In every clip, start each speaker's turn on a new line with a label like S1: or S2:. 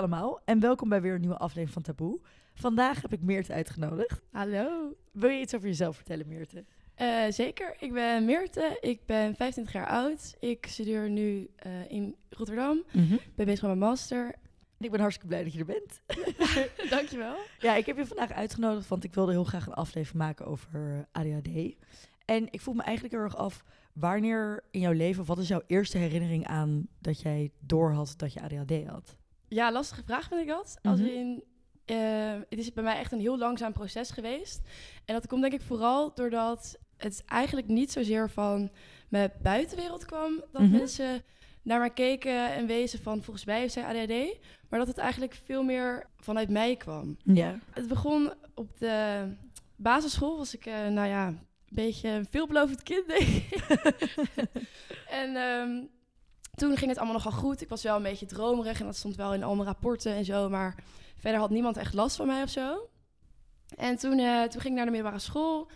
S1: allemaal en welkom bij weer een nieuwe aflevering van Taboe. Vandaag heb ik Meerte uitgenodigd.
S2: Hallo.
S1: Wil je iets over jezelf vertellen, Meerte?
S2: Uh, zeker. Ik ben Meerte. Ik ben 25 jaar oud. Ik studeer nu uh, in Rotterdam. Mm -hmm. Ben bezig met mijn master.
S1: Ik ben hartstikke blij dat je er bent.
S2: Dankjewel.
S1: Ja, ik heb je vandaag uitgenodigd, want ik wilde heel graag een aflevering maken over ADHD. En ik voel me eigenlijk heel erg af, wanneer in jouw leven, wat is jouw eerste herinnering aan dat jij doorhad dat je ADHD had?
S2: Ja, lastige vraag vind ik dat. Als mm -hmm. in, uh, het is bij mij echt een heel langzaam proces geweest. En dat komt denk ik vooral doordat het eigenlijk niet zozeer van mijn buitenwereld kwam. Dat mm -hmm. mensen naar mij keken en wezen van volgens mij heeft zij ADHD. Maar dat het eigenlijk veel meer vanuit mij kwam.
S1: Ja.
S2: Het begon op de basisschool. Was ik, uh, nou ja, een beetje een veelbelovend kind, denk ik. en um, toen ging het allemaal nogal goed. Ik was wel een beetje dromerig en dat stond wel in al mijn rapporten en zo. Maar verder had niemand echt last van mij of zo. En toen, uh, toen ging ik naar de middelbare school.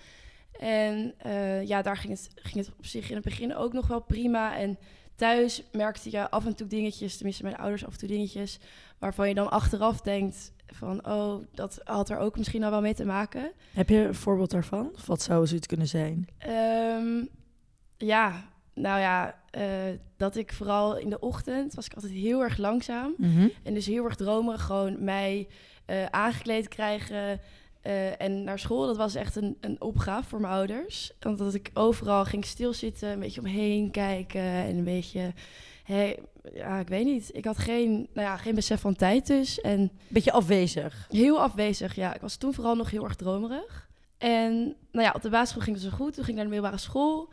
S2: En uh, ja, daar ging het, ging het op zich in het begin ook nog wel prima. En thuis merkte je af en toe dingetjes, tenminste mijn ouders af en toe dingetjes, waarvan je dan achteraf denkt van, oh, dat had er ook misschien al wel mee te maken.
S1: Heb je een voorbeeld daarvan? Of wat zou zoiets kunnen zijn?
S2: Um, ja, nou ja, uh, dat ik vooral in de ochtend was ik altijd heel erg langzaam.
S1: Mhm.
S2: Mm -hmm. En dus heel erg dromerig, gewoon mij uh, aangekleed krijgen, uh, en naar school, dat was echt een, een opgave voor mijn ouders. Want dat ik overal ging stilzitten, een beetje omheen kijken en een beetje... Hey, ja, ik weet niet. Ik had geen, nou ja, geen besef van tijd dus. En
S1: beetje afwezig.
S2: Heel afwezig, ja. Ik was toen vooral nog heel erg dromerig. En nou ja, op de basisschool ging het zo goed. Toen ging ik naar de middelbare school.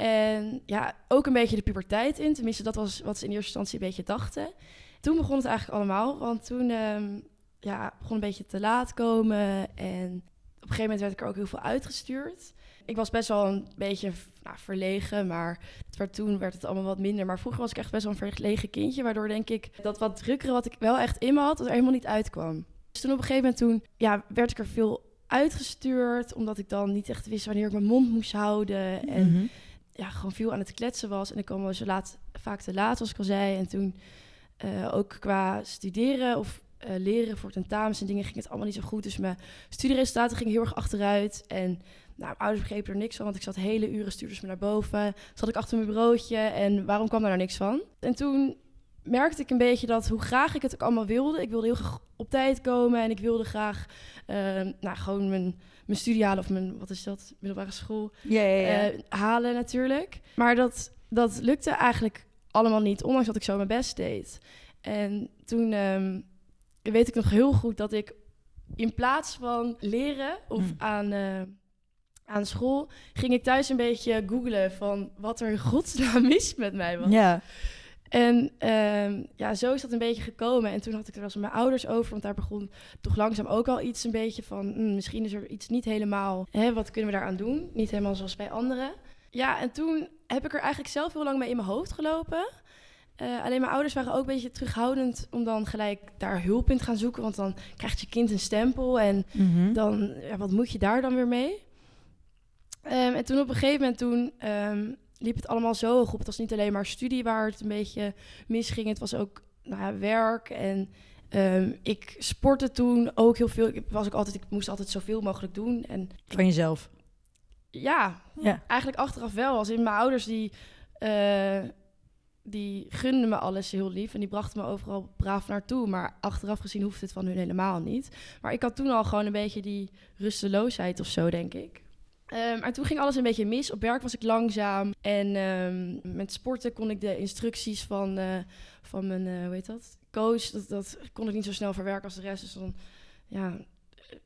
S2: En ja, ook een beetje de puberteit in. Tenminste, dat was wat ze in eerste instantie een beetje dachten. Toen begon het eigenlijk allemaal. Want toen... Um, ja, begon een beetje te laat komen. En op een gegeven moment werd ik er ook heel veel uitgestuurd. Ik was best wel een beetje nou, verlegen, maar het werd, toen werd het allemaal wat minder. Maar vroeger was ik echt best wel een verlegen kindje, waardoor denk ik dat wat drukkere wat ik wel echt in me had, dat er helemaal niet uitkwam. Dus toen op een gegeven moment toen, ja, werd ik er veel uitgestuurd, omdat ik dan niet echt wist wanneer ik mijn mond moest houden. En
S1: Mhm.
S2: Ja, gewoon veel aan het kletsen was. En ik kwam wel zo laat, vaak te laat, zoals ik al zei. En toen uh, ook qua studeren of uh, leren voor tentamens en dingen ging het allemaal niet zo goed. Dus mijn studieresultaten gingen heel erg achteruit. En nou, mijn ouders begrepen er niks van, want ik zat hele uren, stuurden ze me naar boven. Zat ik achter mijn bureautje en waarom kwam daar nou niks van? En toen merkte ik een beetje dat hoe graag ik het ook allemaal wilde. Ik wilde heel graag op tijd komen en ik wilde graag uh, nou, gewoon mijn, mijn studie halen of mijn, wat is dat, middelbare school
S1: ja, ja, ja.
S2: Uh, halen natuurlijk. Maar dat, dat lukte eigenlijk allemaal niet, ondanks dat ik zo mijn best deed. En toen um, weet ik nog heel goed dat ik in plaats van leren of
S1: Hmm.
S2: aan, uh, aan school, ging ik thuis een beetje googlen van wat er in godsnaam mis met mij was.
S1: Ja.
S2: En um, ja, zo is dat een beetje gekomen. En toen had ik er wel eens met mijn ouders over, want daar begon toch langzaam ook al iets een beetje van, hm, misschien is er iets niet helemaal, hè, wat kunnen we daaraan doen? Niet helemaal zoals bij anderen. Ja, en toen heb ik er eigenlijk zelf heel lang mee in mijn hoofd gelopen. Uh, alleen mijn ouders waren ook een beetje terughoudend om dan gelijk daar hulp in te gaan zoeken. Want dan krijgt je kind een stempel en
S1: Mm -hmm.
S2: dan, ja, wat moet je daar dan weer mee? Um, en toen op een gegeven moment toen, um, liep het allemaal zo hoog op. Het was niet alleen maar studie waar het een beetje misging. Het was ook nou ja, werk en um, ik sportte toen ook heel veel. Ik, was ook altijd, ik moest altijd zoveel mogelijk doen. En
S1: Van jezelf?
S2: Ja,
S1: ja,
S2: eigenlijk achteraf wel. Als in mijn ouders die... Uh, die gunden me alles heel lief en die brachten me overal braaf naartoe. Maar achteraf gezien hoeft het van hun helemaal niet. Maar ik had toen al gewoon een beetje die rusteloosheid of zo, denk ik. Um, maar toen ging alles een beetje mis. Op werk was ik langzaam. En um, met sporten kon ik de instructies van, uh, van mijn, uh, hoe heet dat, coach... Dat, dat kon ik niet zo snel verwerken als de rest. Dus dan, ja,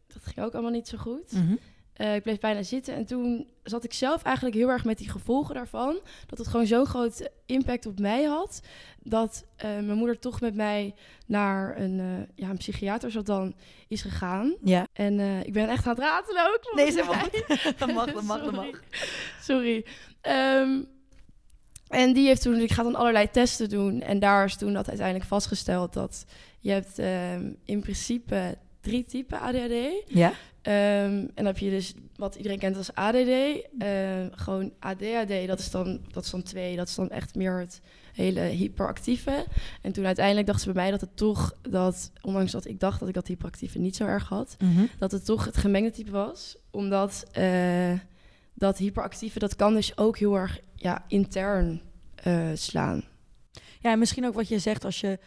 S2: dat ging ook allemaal niet zo goed.
S1: -hmm.
S2: Uh, ik bleef bijna zitten en toen zat ik zelf eigenlijk heel erg met die gevolgen daarvan. Dat het gewoon zo'n groot impact op mij had. Dat uh, mijn moeder toch met mij naar een, uh, ja, een psychiater zat dan is gegaan.
S1: Ja.
S2: En ik ben echt aan het ratelen ook.
S1: Nee, zeg maar. dat mag, dat mag, dat mag.
S2: Sorry. Um, en die heeft toen, ik ga dan allerlei testen doen. En daar is toen dat uiteindelijk vastgesteld dat je hebt um, in principe drie typen ADHD.
S1: Ja?
S2: Ehm, en dan heb je dus wat iedereen kent als ADD. Ehm, gewoon ADHD, dat is, dan, dat is dan twee. Dat is dan echt meer het hele hyperactieve. En toen uiteindelijk dachten ze bij mij dat het toch... dat ondanks dat ik dacht dat ik dat hyperactieve niet zo erg had...
S1: Mhm.
S2: dat het toch het gemengde type was. Omdat eh, dat hyperactieve, dat kan dus ook heel erg ja, intern eh, slaan.
S1: Ja, en misschien ook wat je zegt als je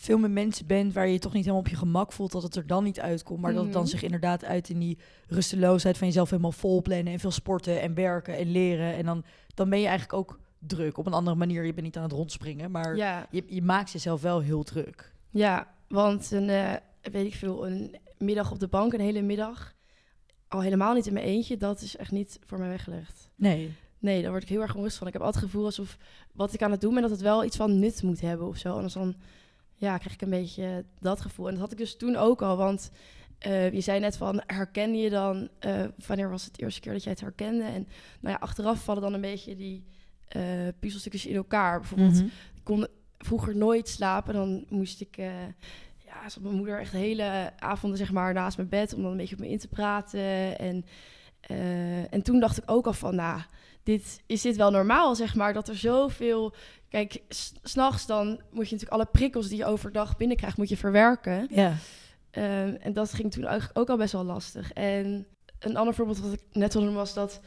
S1: veel met mensen bent waar je je toch niet helemaal op je gemak voelt, dat het er dan niet uitkomt. Maar dat het dan
S2: Mhm.
S1: zich inderdaad uit in die rusteloosheid van jezelf helemaal vol plannen en veel sporten en werken en leren. En dan, dan ben je eigenlijk ook druk. Op een andere manier, je bent niet aan het rondspringen, maar
S2: Ja,
S1: je, je maakt jezelf wel heel druk.
S2: ja want een, eh, weet ik veel, een middag op de bank, een hele middag... al helemaal niet in mijn eentje, dat is echt niet voor mij weggelegd.
S1: Nee.
S2: Nee, daar word ik heel erg onrustig van. Ik heb altijd het gevoel alsof wat ik aan het doen ben, dat het wel iets van nut moet hebben of zo. Anders dan ja, krijg ik een beetje dat gevoel. En dat had ik dus toen ook al, want eh, je zei net van, herken je dan, eh, wanneer was het de eerste keer dat jij het herkende? En nou ja, achteraf vallen dan een beetje die eh, puzzelstukjes in elkaar. Bijvoorbeeld,
S1: Mhm.
S2: ik kon vroeger nooit slapen, dan moest ik... ja, zat mijn moeder echt de hele avonden zeg maar naast mijn bed om dan een beetje op me in te praten. En, en toen dacht ik ook al van, nou, dit, is dit wel normaal, zeg maar, dat er zoveel... Kijk, s- s'nachts dan moet je natuurlijk alle prikkels die je overdag binnenkrijgt, moet je verwerken.
S1: Ja.
S2: Ehm, en dat ging toen eigenlijk ook al best wel lastig. En een ander voorbeeld wat ik net al noemde was dat,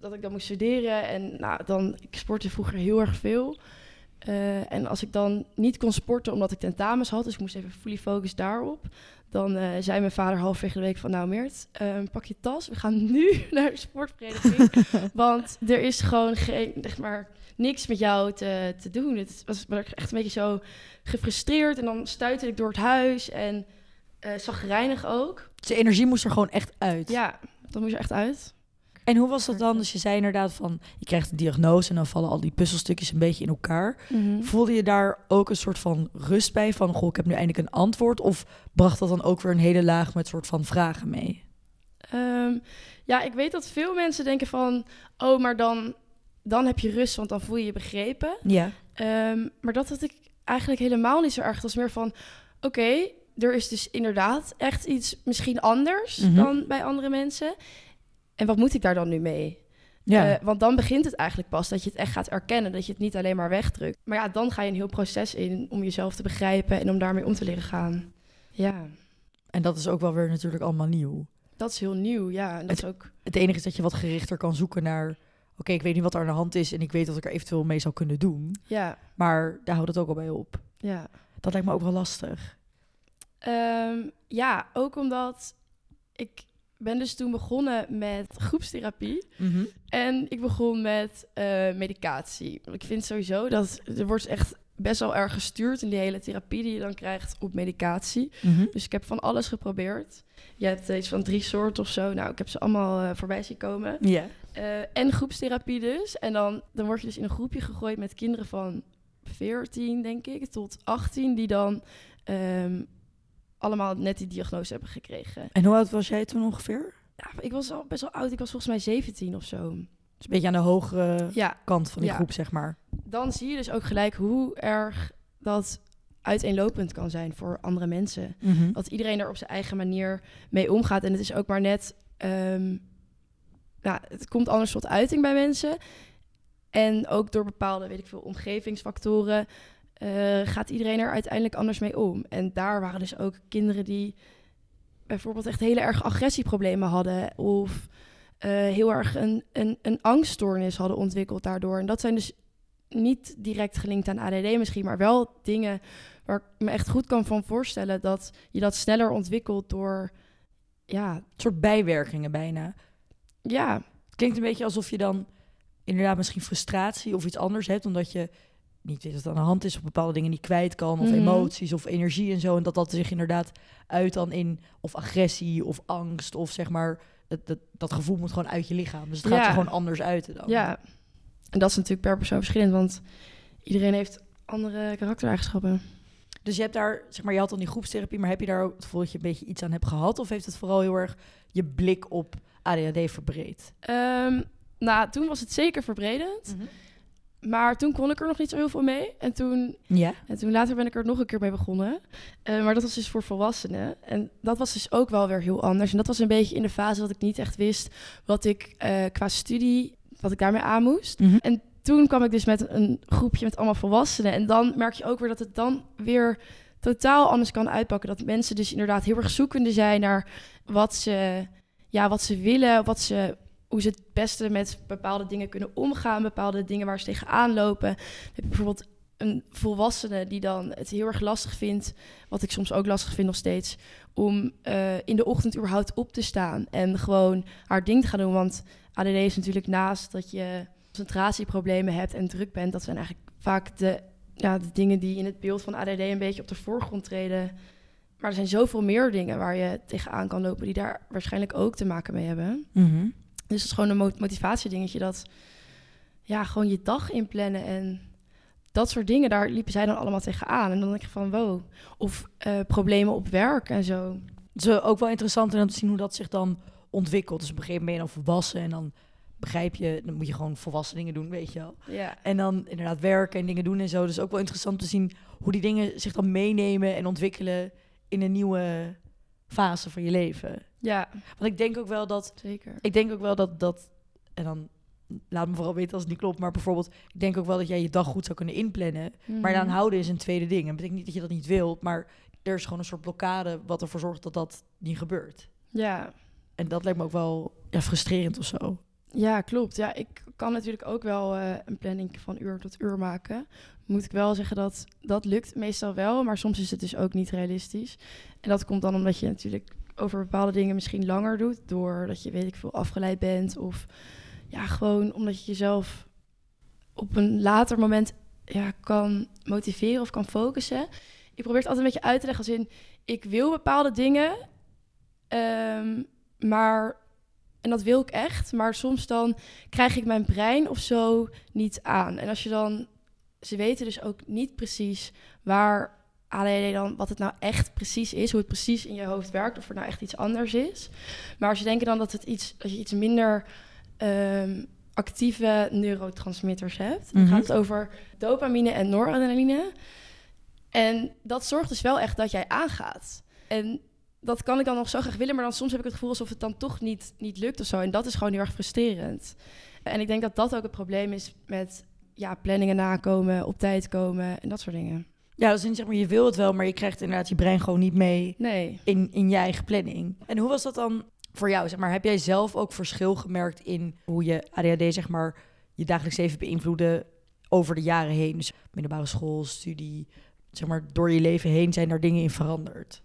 S2: dat ik dan moest studeren. En nou, dan, ik sportte vroeger heel erg veel. Eh, en als ik dan niet kon sporten omdat ik tentamens had, dus ik moest even fully focus daarop. Dan eh, zei mijn vader halverwege de week van, nou Meert, ehm, pak je tas, we gaan nu naar de sportvereniging. want er is gewoon geen, zeg maar, niks met jou te, te doen. Het was echt een beetje zo gefrustreerd. En dan stuitte ik door het huis en eh zagrijnig ook.
S1: Dus de energie moest er gewoon echt uit.
S2: Ja, dat moest er echt uit.
S1: En hoe was dat dan? Dus je zei inderdaad van, je krijgt een diagnose en dan vallen al die puzzelstukjes een beetje in elkaar. Voelde je daar ook een soort van rust bij? Van, goh, ik heb nu eindelijk een antwoord. Of bracht dat dan ook weer een hele laag met soort van vragen mee?
S2: Ehm, ja, ik weet dat veel mensen denken van... oh, maar dan, dan heb je rust, want dan voel je je begrepen.
S1: Ja.
S2: Ehm, maar dat had ik eigenlijk helemaal niet zo erg. Het was meer van, oké, er is dus inderdaad echt iets misschien anders
S1: Mhm.
S2: dan bij andere mensen. En wat moet ik daar dan nu mee?
S1: Ja.
S2: Eh, want dan begint het eigenlijk pas dat je het echt gaat erkennen. Dat je het niet alleen maar wegdrukt. Maar ja, dan ga je een heel proces in om jezelf te begrijpen en om daarmee om te leren gaan. Ja,
S1: en dat is ook wel weer natuurlijk allemaal nieuw.
S2: dat is heel nieuw. Ja, en dat is ook.
S1: Het enige is dat je wat gerichter kan zoeken naar... Oké, ik weet niet wat er aan de hand is en ik weet dat ik er eventueel mee zou kunnen doen.
S2: Ja,
S1: Maar daar houdt het ook al bij op.
S2: ja.
S1: Dat lijkt me ook wel lastig.
S2: Ehm, ja, ook omdat ik ben dus toen begonnen met groepstherapie. En ik begon met eh, medicatie. Ik vind sowieso dat er wordt echt best wel erg gestuurd in die hele therapie die je dan krijgt op medicatie.
S1: Mhm.
S2: Dus ik heb van alles geprobeerd. Je hebt iets van drie soorten of zo. Nou, ik heb ze allemaal eh, voorbij zien komen.
S1: Ja.
S2: Eh, en groepstherapie dus. En dan, dan word je dus in een groepje gegooid met kinderen van 14, denk ik, tot 18, die dan ehm, allemaal net die diagnose hebben gekregen.
S1: En hoe oud was jij toen ongeveer?
S2: Ja, ik was al best wel oud. Ik was volgens mij 17 of zo.
S1: Dus een beetje aan de hogere
S2: Ja,
S1: kant van die
S2: Ja.
S1: groep, zeg maar.
S2: dan zie je dus ook gelijk hoe erg dat uiteenlopend kan zijn voor andere mensen.
S1: Mhm.
S2: Dat iedereen er op zijn eigen manier mee omgaat. En het is ook maar net... ja, het komt anders tot uiting bij mensen. En ook door bepaalde, weet ik veel, omgevingsfactoren... eh, gaat iedereen er uiteindelijk anders mee om. En daar waren dus ook kinderen die bijvoorbeeld echt hele erg agressieproblemen hadden... of eh, heel erg een, een, een angststoornis hadden ontwikkeld daardoor. En dat zijn dus niet direct gelinkt aan ADD misschien... maar wel dingen waar ik me echt goed kan van voorstellen... dat je dat sneller ontwikkelt door... Ja,
S1: Een soort bijwerkingen bijna.
S2: ja,
S1: Het klinkt een beetje alsof je dan inderdaad misschien frustratie of iets anders hebt, omdat je niet weet wat aan de hand is of bepaalde dingen niet kwijt kan, of
S2: Mhm.
S1: emoties of energie en zo. En dat dat zich inderdaad uit dan in of agressie of angst of zeg maar, dat, dat, dat gevoel moet gewoon uit je lichaam. Dus het gaat
S2: Ja.
S1: er gewoon anders uit dan.
S2: ja. En dat is natuurlijk per persoon verschillend... want iedereen heeft andere karaktereigenschappen.
S1: Dus je hebt daar, zeg maar, je had dan die groepstherapie, maar heb je daar ook het gevoel dat je een beetje iets aan hebt gehad? Of heeft het vooral heel erg je blik op ADHD verbreed?
S2: Ehm, nou, toen was het zeker verbredend. Maar toen kon ik er nog niet zo heel veel mee. En toen,
S1: Ja.
S2: en toen later ben ik er nog een keer mee begonnen. Eh, maar dat was dus voor volwassenen. En dat was dus ook wel weer heel anders. En dat was een beetje in de fase dat ik niet echt wist wat ik eh, qua studie, wat ik daarmee aan moest.
S1: Mhm.
S2: En toen kwam ik dus met een groepje met allemaal volwassenen. En dan merk je ook weer dat het dan weer totaal anders kan uitpakken. Dat mensen dus inderdaad heel erg zoekende zijn naar wat ze, ja, wat ze willen, wat ze, hoe ze het beste met bepaalde dingen kunnen omgaan, bepaalde dingen waar ze tegenaan lopen. Heb je bijvoorbeeld een volwassene die dan het heel erg lastig vindt, wat ik soms ook lastig vind nog steeds, om eh, in de ochtend überhaupt op te staan en gewoon haar ding te gaan doen. Want ADD is natuurlijk naast dat je concentratieproblemen hebt en druk bent, dat zijn eigenlijk vaak de, ja, de dingen die in het beeld van ADD een beetje op de voorgrond treden. Maar er zijn zoveel meer dingen waar je tegenaan kan lopen die daar waarschijnlijk ook te maken mee hebben.
S1: Mhm.
S2: Dus het is gewoon een mo- motivatiedingetje dat ja, gewoon je dag inplannen en dat soort dingen, daar liepen zij dan allemaal tegenaan. En dan denk je van wow. Of eh, problemen op werk en zo.
S1: Het is eh, ook wel interessant om te zien hoe dat zich dan ontwikkelt. Dus op een gegeven moment ben je dan volwassen en dan begrijp je, dan moet je gewoon volwassen dingen doen, weet je wel.
S2: Ja,
S1: En dan inderdaad werken en dingen doen en zo. Dus ook wel interessant te zien hoe die dingen zich dan meenemen en ontwikkelen in een nieuwe fase van je leven.
S2: Ja
S1: Want ik denk ook wel dat,
S2: zeker.
S1: ik denk ook wel dat, dat en dan laat me vooral weten als het niet klopt, maar bijvoorbeeld, ik denk ook wel dat jij je dag goed zou kunnen inplannen. Maar dan
S2: Mhm.
S1: houden is een tweede ding. Dat betekent niet dat je dat niet wilt, maar er is gewoon een soort blokkade wat ervoor zorgt dat dat niet gebeurt.
S2: Ja,
S1: En dat lijkt me ook wel ja, frustrerend of zo.
S2: Ja, klopt. Ja, ik kan natuurlijk ook wel eh, een planning van uur tot uur maken. Moet ik wel zeggen dat dat lukt meestal wel, maar soms is het dus ook niet realistisch. En dat komt dan omdat je natuurlijk over bepaalde dingen misschien langer doet, doordat je weet ik veel afgeleid bent of ja, gewoon omdat je jezelf op een later moment ja, kan motiveren of kan focussen. Ik probeer het altijd een beetje uit te leggen als in, ik wil bepaalde dingen, ehm, maar en dat wil ik echt, maar soms dan krijg ik mijn brein of zo niet aan. En als je dan, ze weten dus ook niet precies waar ADD dan, wat het nou echt precies is, hoe het precies in je hoofd werkt, of er nou echt iets anders is. Maar als je denkt dan dat het iets, als je iets minder ehm, actieve neurotransmitters hebt, dan
S1: Mhm.
S2: gaat het over dopamine en noradrenaline. En dat zorgt dus wel echt dat jij aangaat. En dat kan ik dan nog zo graag willen, maar dan soms heb ik het gevoel alsof het dan toch niet, niet lukt of zo. En dat is gewoon heel erg frustrerend. En ik denk dat dat ook het probleem is met ja, planningen nakomen, op tijd komen en dat soort dingen.
S1: Ja, dus in, zeg maar, je wil het wel, maar je krijgt inderdaad je brein gewoon niet mee
S2: Nee.
S1: in, in je eigen planning. En hoe was dat dan voor jou? Zeg maar, heb jij zelf ook verschil gemerkt in hoe je ADHD, zeg maar, je dagelijks leven beïnvloedde over de jaren heen? Dus middelbare school, studie, zeg maar, door je leven heen zijn er dingen in veranderd?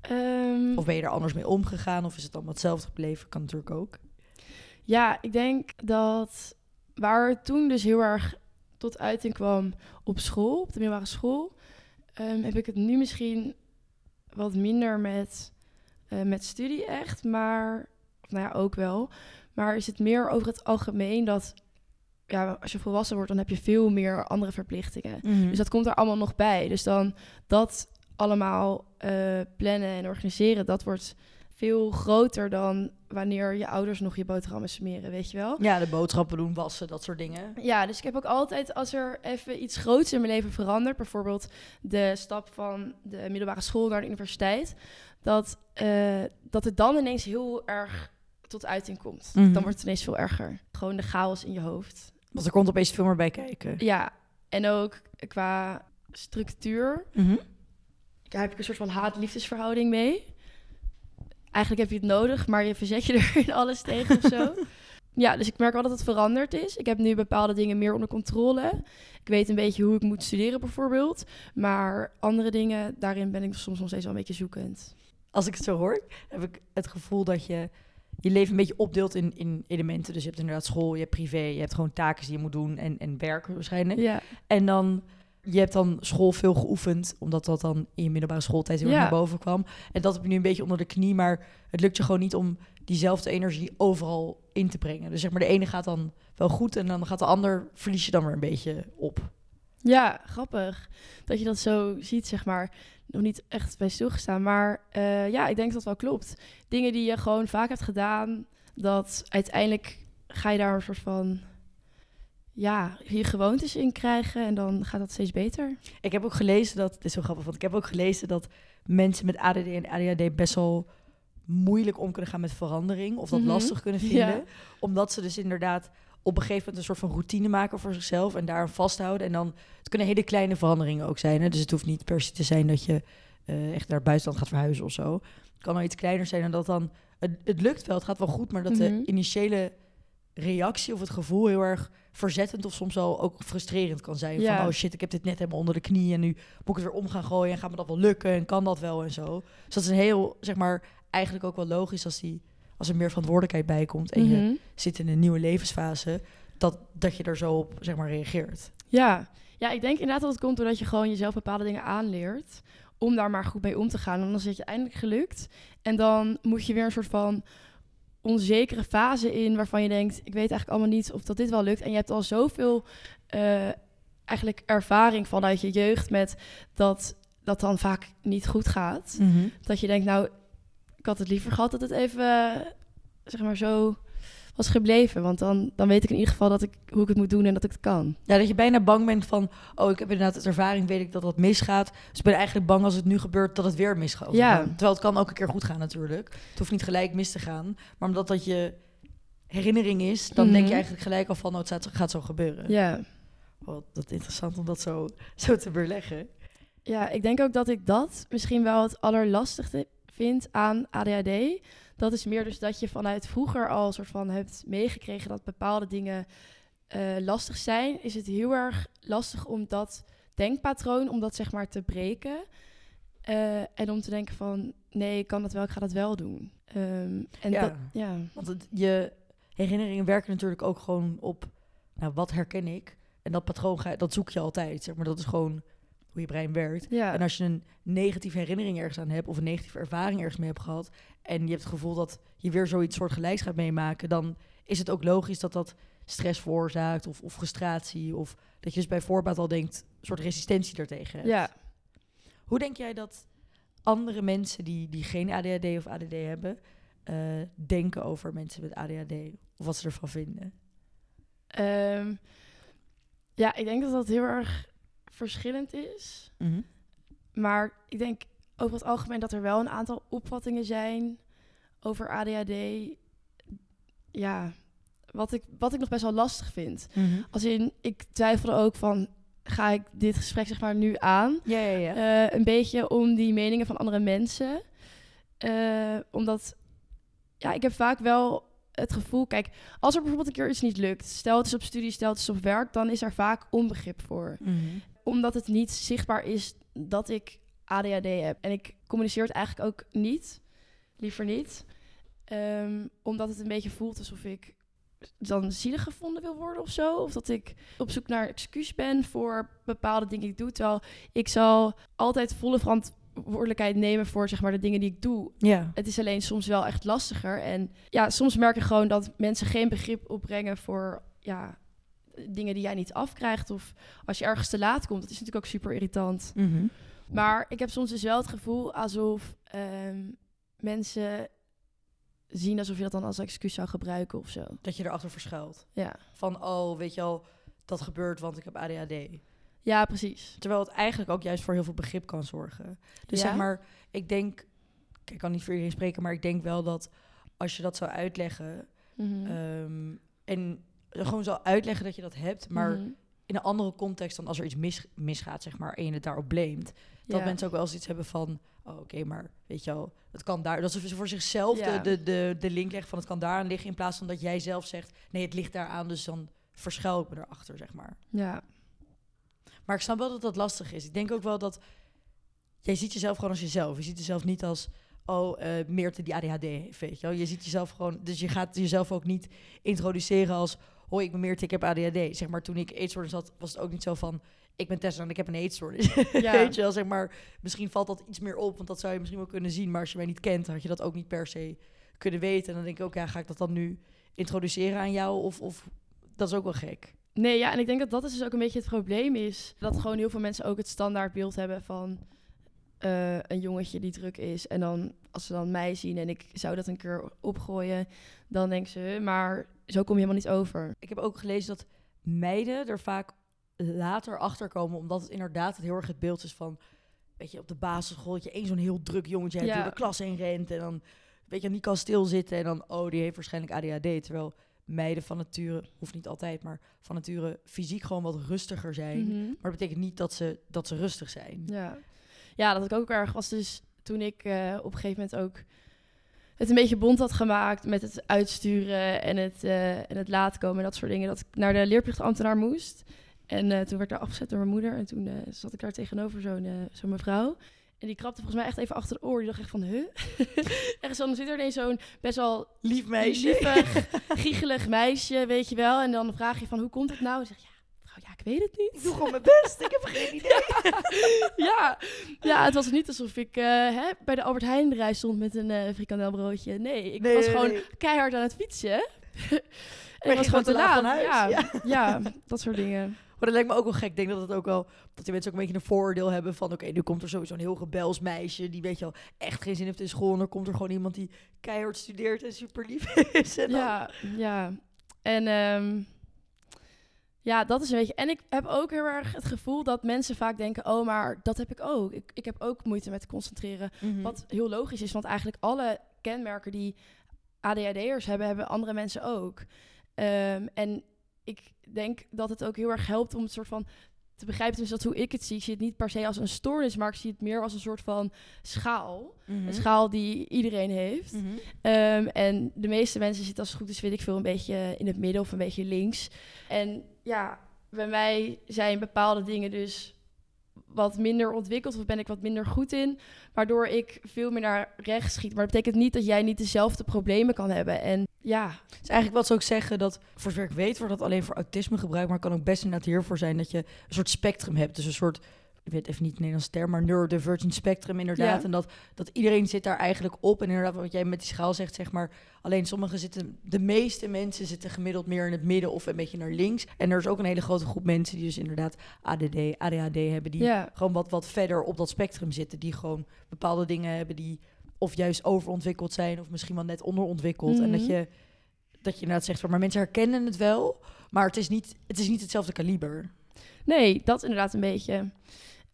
S2: Ehm,
S1: Of ben je er anders mee omgegaan? Of is het allemaal hetzelfde gebleven? Kan natuurlijk ook.
S2: Ja, ik denk dat waar het toen dus heel erg tot uiting kwam op school, op de middelbare school, ehm, heb ik het nu misschien wat minder met, eh, met studie echt, maar of nou ja, ook wel. Maar is het meer over het algemeen dat ja, als je volwassen wordt, dan heb je veel meer andere verplichtingen. Dus dat komt er allemaal nog bij. Dus dan dat allemaal eh, plannen en organiseren, dat wordt veel groter dan wanneer je ouders nog je boterhammen smeren, weet je wel?
S1: Ja, de boodschappen doen, wassen, dat soort dingen.
S2: Ja, dus ik heb ook altijd, als er even iets groots in mijn leven verandert, bijvoorbeeld de stap van de middelbare school naar de universiteit, dat, eh, dat het dan ineens heel erg tot uiting komt.
S1: Mhm.
S2: Dan wordt het ineens veel erger. Gewoon de chaos in je hoofd.
S1: Want er komt opeens veel meer bij kijken.
S2: Ja, en ook qua structuur daar heb ik een soort van haat-liefdesverhouding mee. Eigenlijk heb je het nodig, maar je verzet je er in alles tegen of zo. Ja, dus ik merk wel dat het veranderd is. Ik heb nu bepaalde dingen meer onder controle. Ik weet een beetje hoe ik moet studeren bijvoorbeeld. Maar andere dingen, daarin ben ik soms nog steeds wel een beetje zoekend.
S1: Als ik het zo hoor, heb ik het gevoel dat je je leven een beetje opdeelt in, in elementen. Dus je hebt inderdaad school, je hebt privé, je hebt gewoon taken die je moet doen en, en werk waarschijnlijk.
S2: Ja,
S1: En dan, je hebt dan school veel geoefend, omdat dat dan in je middelbare schooltijd heel erg
S2: Ja.
S1: naar boven kwam. En dat heb je nu een beetje onder de knie, maar het lukt je gewoon niet om diezelfde energie overal in te brengen. Dus zeg maar, de ene gaat dan wel goed en dan gaat de ander, verlies je dan weer een beetje op.
S2: ja grappig dat je dat zo ziet, zeg maar. Nog niet echt bij stilgestaan, maar eh, ja, ik denk dat dat wel klopt. Dingen die je gewoon vaak hebt gedaan, dat uiteindelijk ga je daar een soort van ja, je gewoontes in krijgen en dan gaat dat steeds beter.
S1: Ik heb ook gelezen dat, het is zo grappig, want ik heb ook gelezen dat mensen met ADD en ADHD best wel moeilijk om kunnen gaan met verandering of dat
S2: Mhm.
S1: lastig kunnen vinden,
S2: Ja.
S1: omdat ze dus inderdaad op een gegeven moment een soort van routine maken voor zichzelf en daar vasthouden. En dan, het kunnen hele kleine veranderingen ook zijn. Hè? Dus het hoeft niet per se te zijn dat je eh, echt naar het buitenland gaat verhuizen of zo. Het kan al iets kleiner zijn en dat dan, het, het lukt wel, het gaat wel goed, maar dat
S2: Mhm.
S1: de initiële reactie of het gevoel heel erg verzettend of soms wel ook frustrerend kan zijn.
S2: Ja.
S1: Van, oh shit, ik heb dit net helemaal onder de knie en nu moet ik het weer om gaan gooien en gaat me dat wel lukken en kan dat wel en zo. Dus dat is een heel, zeg maar, eigenlijk ook wel logisch als, die, als er meer verantwoordelijkheid bij komt en je
S2: Mhm.
S1: zit in een nieuwe levensfase, dat, dat je er zo op, zeg maar, reageert.
S2: Ja. ja, ik denk inderdaad dat het komt doordat je gewoon jezelf bepaalde dingen aanleert. Om daar maar goed mee om te gaan. En dan is het je eindelijk gelukt. En dan moet je weer een soort van onzekere fase in waarvan je denkt, ik weet eigenlijk allemaal niet of dat dit wel lukt. En je hebt al zoveel eh, eigenlijk ervaring vanuit je jeugd met dat dat dan vaak niet goed gaat. Dat je denkt, nou, ik had het liever gehad dat het even, zeg maar, zo was gebleven. Want dan, dan weet ik in ieder geval dat ik, hoe ik het moet doen en dat ik het kan.
S1: Ja, dat je bijna bang bent van, oh, ik heb inderdaad het ervaring, weet ik dat dat misgaat. Dus ik ben eigenlijk bang als het nu gebeurt dat het weer misgaat.
S2: Ja.
S1: Terwijl het kan ook een keer goed gaan natuurlijk. Het hoeft niet gelijk mis te gaan. Maar omdat dat je herinnering is, dan denk je
S2: Mhm.
S1: eigenlijk gelijk al van, oh, het gaat, gaat zo gebeuren.
S2: Ja.
S1: Wat dat interessant om dat zo, zo te weerleggen.
S2: ja, ik denk ook dat ik dat misschien wel het allerlastigste vind aan ADHD. Dat is meer dus dat je vanuit vroeger al soort van hebt meegekregen dat bepaalde dingen eh, lastig zijn. Is het heel erg lastig om dat denkpatroon, om dat zeg maar te breken. Eh, en om te denken van, nee, ik kan dat wel, ik ga dat wel doen. Ehm, en
S1: Ja.
S2: dat, ja.
S1: Want het, je herinneringen werken natuurlijk ook gewoon op, nou, wat herken ik? En dat patroon, ga, dat zoek je altijd, zeg maar. Dat is gewoon hoe je brein werkt.
S2: Ja.
S1: En als je een negatieve herinnering ergens aan hebt of een negatieve ervaring ergens mee hebt gehad en je hebt het gevoel dat je weer zoiets soortgelijks gaat meemaken, dan is het ook logisch dat dat stress veroorzaakt of, of frustratie of dat je dus bij voorbaat al denkt een soort resistentie daartegen hebt.
S2: ja.
S1: Hoe denk jij dat andere mensen die, die geen ADHD of ADD hebben, eh, denken over mensen met ADHD of wat ze ervan vinden?
S2: Ehm, ja, ik denk dat dat heel erg verschillend is. Maar ik denk over het algemeen dat er wel een aantal opvattingen zijn over ADHD. Ja, wat ik, wat ik nog best wel lastig vind. Als in, ik twijfelde ook van, ga ik dit gesprek zeg maar nu aan?
S1: Ja, ja, ja.
S2: Eh, een beetje om die meningen van andere mensen. Eh, omdat, ja, ik heb vaak wel het gevoel, kijk, als er bijvoorbeeld een keer iets niet lukt, stel het is op studie, stel het is op werk, dan is er vaak onbegrip voor.
S1: Mhm.
S2: Omdat het niet zichtbaar is dat ik ADHD heb. En ik communiceer het eigenlijk ook niet, liever niet. Ehm, omdat het een beetje voelt alsof ik dan zielig gevonden wil worden of zo. Of dat ik op zoek naar excuus ben voor bepaalde dingen die ik doe. Terwijl ik zal altijd volle verantwoordelijkheid nemen voor zeg maar, de dingen die ik doe.
S1: Ja.
S2: Het is alleen soms wel echt lastiger. En ja, soms merk ik gewoon dat mensen geen begrip opbrengen voor ja, dingen die jij niet afkrijgt. Of als je ergens te laat komt. Dat is natuurlijk ook super irritant.
S1: Mhm.
S2: Maar ik heb soms dus wel het gevoel alsof ehm, mensen zien alsof je dat dan als excuus zou gebruiken of zo.
S1: Dat je erachter verschuilt.
S2: Ja,
S1: Van, oh, weet je al, dat gebeurt, want ik heb ADHD.
S2: ja precies.
S1: Terwijl het eigenlijk ook juist voor heel veel begrip kan zorgen. Dus
S2: Ja?
S1: zeg maar, ik denk, ik kan niet voor iedereen spreken, maar ik denk wel dat als je dat zou uitleggen
S2: Mhm.
S1: ehm, en gewoon zou uitleggen dat je dat hebt, maar
S2: Mhm.
S1: in een andere context dan als er iets mis, misgaat, zeg maar, en je het daarop blamet, dat
S2: Ja.
S1: mensen ook wel eens iets hebben van, oh, oké, maar weet je wel, het kan daar, dat ze voor zichzelf
S2: Ja.
S1: de, de, de, de link leggen van het kan daaraan liggen, in plaats van dat jij zelf zegt, nee, het ligt daaraan, dus dan verschuil ik me erachter, zeg maar.
S2: Ja,
S1: Maar ik snap wel dat dat lastig is. Ik denk ook wel dat jij ziet jezelf gewoon als jezelf. Je ziet jezelf niet als oh eh Meerte die ADHD heeft, weet je wel. Je ziet jezelf gewoon, dus je gaat jezelf ook niet introduceren als hoi, ik ben Meerte, ik heb ADHD. Zeg maar toen ik eetstoornis had, was het ook niet zo van ik ben Tessa en ik heb een eetstoornis.
S2: Ja.
S1: weet je wel, zeg maar misschien valt dat iets meer op, want dat zou je misschien wel kunnen zien, maar als je mij niet kent, had je dat ook niet per se kunnen weten. En dan denk ik ook, ja, ga ik dat dan nu introduceren aan jou of, of dat is ook wel gek.
S2: Nee, ja, en ik denk dat dat dus ook een beetje het probleem is. Dat gewoon heel veel mensen ook het standaardbeeld hebben van eh, een jongetje die druk is. En dan, als ze dan mij zien en ik zou dat een keer opgooien, dan denken ze, "Huh, maar zo kom je helemaal niet over.
S1: Ik heb ook gelezen dat meiden er vaak later achter komen, omdat het inderdaad het heel erg het beeld is van, weet je, op de basisschool dat je één zo'n heel druk jongetje hebt
S2: Ja.
S1: door de klas heen rent en dan, weet je, niet kan stilzitten en dan, oh, die heeft waarschijnlijk ADHD, terwijl meiden van nature, hoeft niet altijd, maar van nature fysiek gewoon wat rustiger zijn.
S2: Mhm.
S1: Maar dat betekent niet dat ze, dat ze rustig zijn.
S2: Ja. ja, dat ik ook erg was dus toen ik eh, op een gegeven moment ook het een beetje bond had gemaakt met het uitsturen en het, eh, en het laat komen en dat soort dingen. Dat ik naar de leerplichtambtenaar moest. En eh, toen werd daar afgezet door mijn moeder. En toen eh, zat ik daar tegenover zo'n zo'n mevrouw. En die krapte volgens mij echt even achter de oor. Die dacht echt van, huh? zo, dan zit er ineens zo'n best wel
S1: Lief meisje.
S2: lievig, giechelig meisje, weet je wel. En dan vraag je van, hoe komt het nou? En zeg je, ja, ja, ik weet het niet.
S1: Ik doe gewoon mijn best, ik heb geen idee.
S2: ja. ja, het was niet alsof ik eh, hè, bij de Albert Heijn rij stond met een eh frikandelbroodje. Nee, ik
S1: Nee,
S2: was
S1: nee,
S2: gewoon
S1: nee.
S2: keihard aan het fietsen. en ik was gewoon
S1: te laat
S2: laat.
S1: van huis?
S2: Ja,
S1: Ja.
S2: ja. dat soort dingen.
S1: Maar dat lijkt me ook wel gek. Ik denk dat het ook wel dat die mensen ook een beetje een vooroordeel hebben van oké, nu komt er sowieso een heel gebels meisje die weet je wel echt geen zin heeft in school. En dan komt er gewoon iemand die keihard studeert en super lief is. En dan-
S2: Ja, ja. En ehm, ja, dat is een beetje. En ik heb ook heel erg het gevoel dat mensen vaak denken: oh, maar dat heb ik ook. Ik, ik heb ook moeite met concentreren.
S1: Mhm.
S2: Wat heel logisch is, want eigenlijk alle kenmerken die ADHD'ers hebben, hebben andere mensen ook. Ehm, en ik denk dat het ook heel erg helpt om het soort van te begrijpen, dus dat hoe ik het zie. Ik zie het niet per se als een stoornis, maar ik zie het meer als een soort van schaal.
S1: Mhm.
S2: Een schaal die iedereen heeft.
S1: Mhm.
S2: Ehm, en de meeste mensen zitten als het goed is, weet ik veel, een beetje in het midden of een beetje links. En ja, bij mij zijn bepaalde dingen dus wat minder ontwikkeld of ben ik wat minder goed in, waardoor ik veel meer naar rechts schiet. Maar dat betekent niet dat jij niet dezelfde problemen kan hebben. En ja,
S1: Dus eigenlijk wat ze ook zeggen, dat voor zover ik weet, wordt dat alleen voor autisme gebruikt, maar het kan ook best inderdaad hiervoor zijn dat je een soort spectrum hebt. Dus een soort, ik weet even niet de Nederlandse term, maar neurodivergent spectrum inderdaad.
S2: Ja.
S1: En dat, dat iedereen zit daar eigenlijk op. En inderdaad, wat jij met die schaal zegt, zeg maar, alleen sommigen zitten, de meeste mensen zitten gemiddeld meer in het midden of een beetje naar links. En er is ook een hele grote groep mensen die dus inderdaad ADD, ADHD hebben, die
S2: ja,
S1: gewoon wat, wat verder op dat spectrum zitten. Die gewoon bepaalde dingen hebben die of juist overontwikkeld zijn of misschien wel net onderontwikkeld. En dat
S2: Mhm.
S1: je, dat je inderdaad zegt van, maar mensen herkennen het wel, maar het is niet, het is niet hetzelfde kaliber.
S2: nee, dat inderdaad een beetje.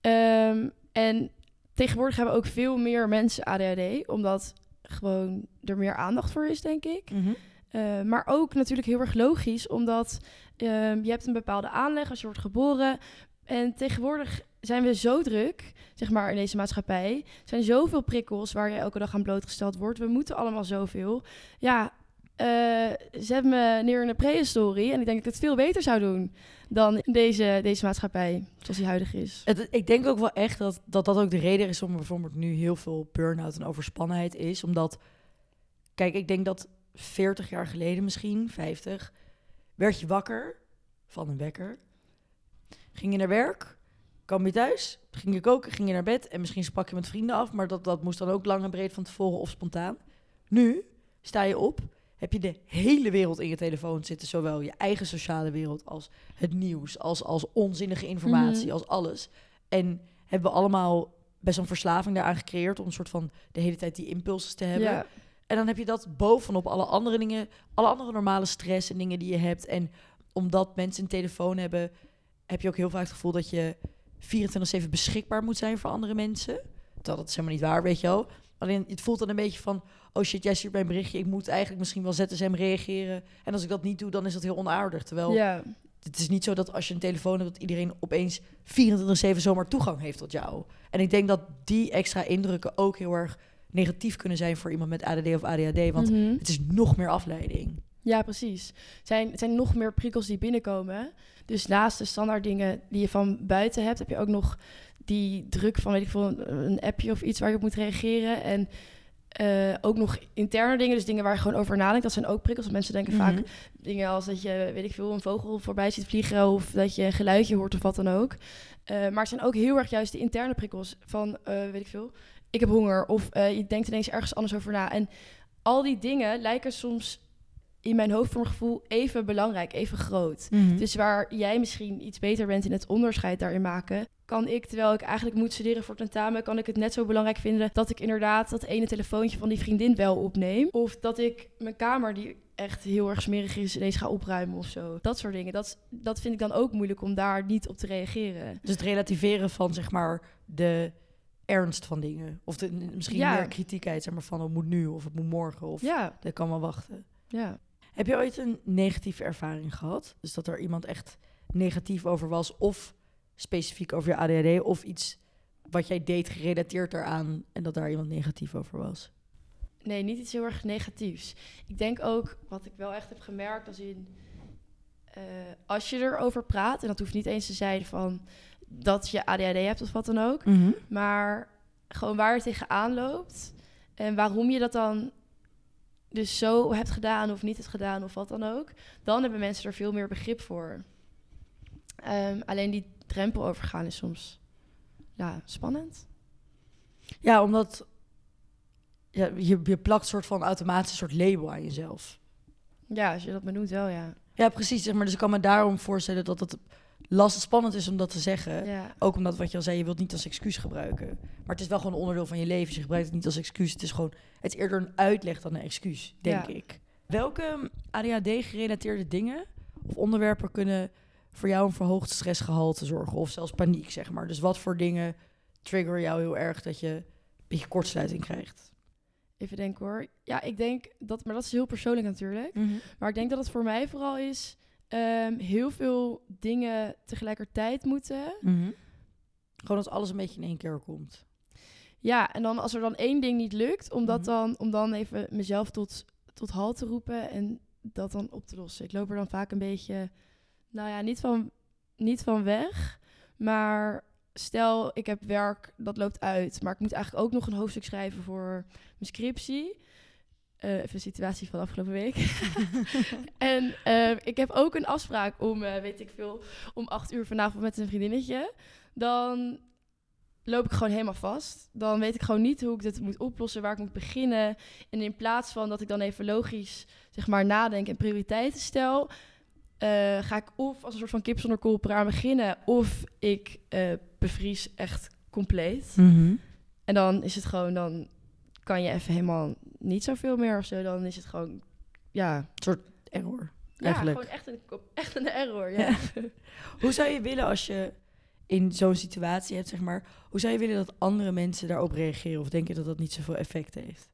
S2: Ehm, en tegenwoordig hebben ook veel meer mensen ADHD, omdat gewoon er meer aandacht voor is, denk ik. Uh, maar ook natuurlijk heel erg logisch, omdat um, je hebt een bepaalde aanleg als je wordt geboren. En tegenwoordig zijn we zo druk, zeg maar, in deze maatschappij. Er zijn zoveel prikkels waar je elke dag aan blootgesteld wordt. We moeten allemaal zoveel. Ja, zet me neer in de prehistorie en ik denk dat ik het veel beter zou doen dan deze, deze maatschappij, zoals die huidig is.
S1: Het, ik denk ook wel echt dat, dat dat ook de reden is waarom bijvoorbeeld nu heel veel burn-out en overspannenheid is. Omdat, kijk, ik denk dat 40 jaar geleden misschien, 50, werd je wakker van een wekker. Ging je naar werk, kwam je thuis, ging je koken, ging je naar bed en misschien sprak je met vrienden af, maar dat, dat moest dan ook lang en breed van tevoren of spontaan. Nu sta je op, heb je de hele wereld in je telefoon zitten, zowel je eigen sociale wereld als het nieuws, als, als onzinnige informatie,
S2: Mhm.
S1: als alles. En hebben we allemaal best een verslaving daaraan gecreëerd om een soort van de hele tijd die impulsen te hebben.
S2: Ja,
S1: En dan heb je dat bovenop alle andere dingen, alle andere normale stress en dingen die je hebt. En omdat mensen een telefoon hebben, heb je ook heel vaak het gevoel dat je 24-7 beschikbaar moet zijn voor andere mensen. Terwijl dat is helemaal niet waar, weet je wel. Alleen het voelt dan een beetje van, oh shit, jij stuurt mij een berichtje. Ik moet eigenlijk misschien wel ZSM reageren. En als ik dat niet doe, dan is dat heel onaardig. Terwijl
S2: ja,
S1: het is niet zo dat als je een telefoon hebt, dat iedereen opeens 24-7 zomaar toegang heeft tot jou. En ik denk dat die extra indrukken ook heel erg negatief kunnen zijn voor iemand met ADD of ADHD. Want
S2: Mhm.
S1: het is nog meer afleiding.
S2: Ja, precies. Het zijn, het zijn nog meer prikkels die binnenkomen. Dus naast de standaard dingen die je van buiten hebt, heb je ook nog die druk van, weet ik veel, een appje of iets waar je op moet reageren. En eh, ook nog interne dingen, dus dingen waar je gewoon over nadenkt. Dat zijn ook prikkels. Want mensen denken vaak
S1: Mhm.
S2: dingen als dat je, weet ik veel, een vogel voorbij ziet vliegen of dat je een geluidje hoort of wat dan ook. Eh, maar het zijn ook heel erg juist de interne prikkels van, eh, weet ik veel, ik heb honger of je denkt ineens ergens anders over na. En al die dingen lijken soms in mijn hoofd voor mijn gevoel even belangrijk, even groot.
S1: Mhm.
S2: Dus waar jij misschien iets beter bent in het onderscheid daarin maken, kan ik, terwijl ik eigenlijk moet studeren voor tentamen, kan ik het net zo belangrijk vinden dat ik inderdaad dat ene telefoontje van die vriendin wel opneem. Of dat ik mijn kamer, die echt heel erg smerig is, ineens ga opruimen of zo. Dat soort dingen. Dat, dat vind ik dan ook moeilijk om daar niet op te reageren.
S1: Dus het relativeren van zeg maar de ernst van dingen. Of de, misschien
S2: Ja.
S1: meer kritiekheid, zeg maar van het moet nu of het moet morgen of
S2: Ja,
S1: dat kan wel wachten.
S2: ja.
S1: Heb je ooit een negatieve ervaring gehad? Dus dat er iemand echt negatief over was of specifiek over je ADHD of iets wat jij deed gerelateerd daaraan en dat daar iemand negatief over was?
S2: Nee, niet iets heel erg negatiefs. Ik denk ook, wat ik wel echt heb gemerkt, als in... eh, als je erover praat, en dat hoeft niet eens te zijn van dat je ADHD hebt of wat dan ook... Maar gewoon waar je tegenaan loopt en waarom je dat dan dus zo hebt gedaan of niet hebt gedaan of wat dan ook, dan hebben mensen er veel meer begrip voor. Ehm, alleen die drempel overgaan is soms ja, spannend.
S1: Ja, omdat ja, je, je plakt een soort van automatisch een soort label aan jezelf.
S2: Ja, als je dat benoemt wel, ja.
S1: Ja, precies. Zeg maar, dus ik kan me daarom voorstellen dat het lastig spannend is om dat te zeggen.
S2: ja.
S1: Ook omdat wat je al zei, je wilt niet als excuus gebruiken. Maar het is wel gewoon een onderdeel van je leven. Dus je gebruikt het niet als excuus. Het is gewoon, het is eerder een uitleg dan een excuus, denk
S2: Ja.
S1: ik. Welke ADHD-gerelateerde dingen of onderwerpen kunnen voor jou een verhoogd stressgehalte zorgen? Of zelfs paniek, zeg maar. Dus wat voor dingen triggeren jou heel erg dat je een beetje kortsluiting krijgt?
S2: Even denken hoor. Ja, ik denk dat, maar dat is heel persoonlijk natuurlijk. Maar ik denk dat het voor mij vooral is ehm, heel veel dingen tegelijkertijd moeten.
S1: Mhm. Gewoon als alles een beetje in één keer komt.
S2: Ja, en dan als er dan één ding niet lukt, om, dat
S1: Mhm.
S2: dan, om dan even mezelf tot, tot halt te roepen en dat dan op te lossen. Ik loop er dan vaak een beetje, nou ja, niet van, niet van weg. Maar stel, ik heb werk, dat loopt uit. Maar ik moet eigenlijk ook nog een hoofdstuk schrijven voor mijn scriptie. Eh, even een situatie van afgelopen week. en eh, ik heb ook een afspraak om, eh, weet ik veel, om acht uur vanavond met een vriendinnetje. Dan loop ik gewoon helemaal vast. Dan weet ik gewoon niet hoe ik dit moet oplossen, waar ik moet beginnen. En in plaats van dat ik dan even logisch, zeg maar, nadenk en prioriteiten stel... eh, ga ik of als een soort van kip zonder kop eraan beginnen... of ik bevries echt compleet.
S1: Mhm.
S2: En dan is het gewoon, dan kan je even helemaal niet zoveel meer of zo. Dan is het gewoon, ja...
S1: Error.
S2: Ja,
S1: Eigenlijk.
S2: gewoon echt een, echt een error, ja.
S1: Ja. Hoe zou je willen als je in zo'n situatie hebt, zeg maar, hoe zou je willen dat andere mensen daarop reageren? Of denk je dat dat niet zoveel effect heeft?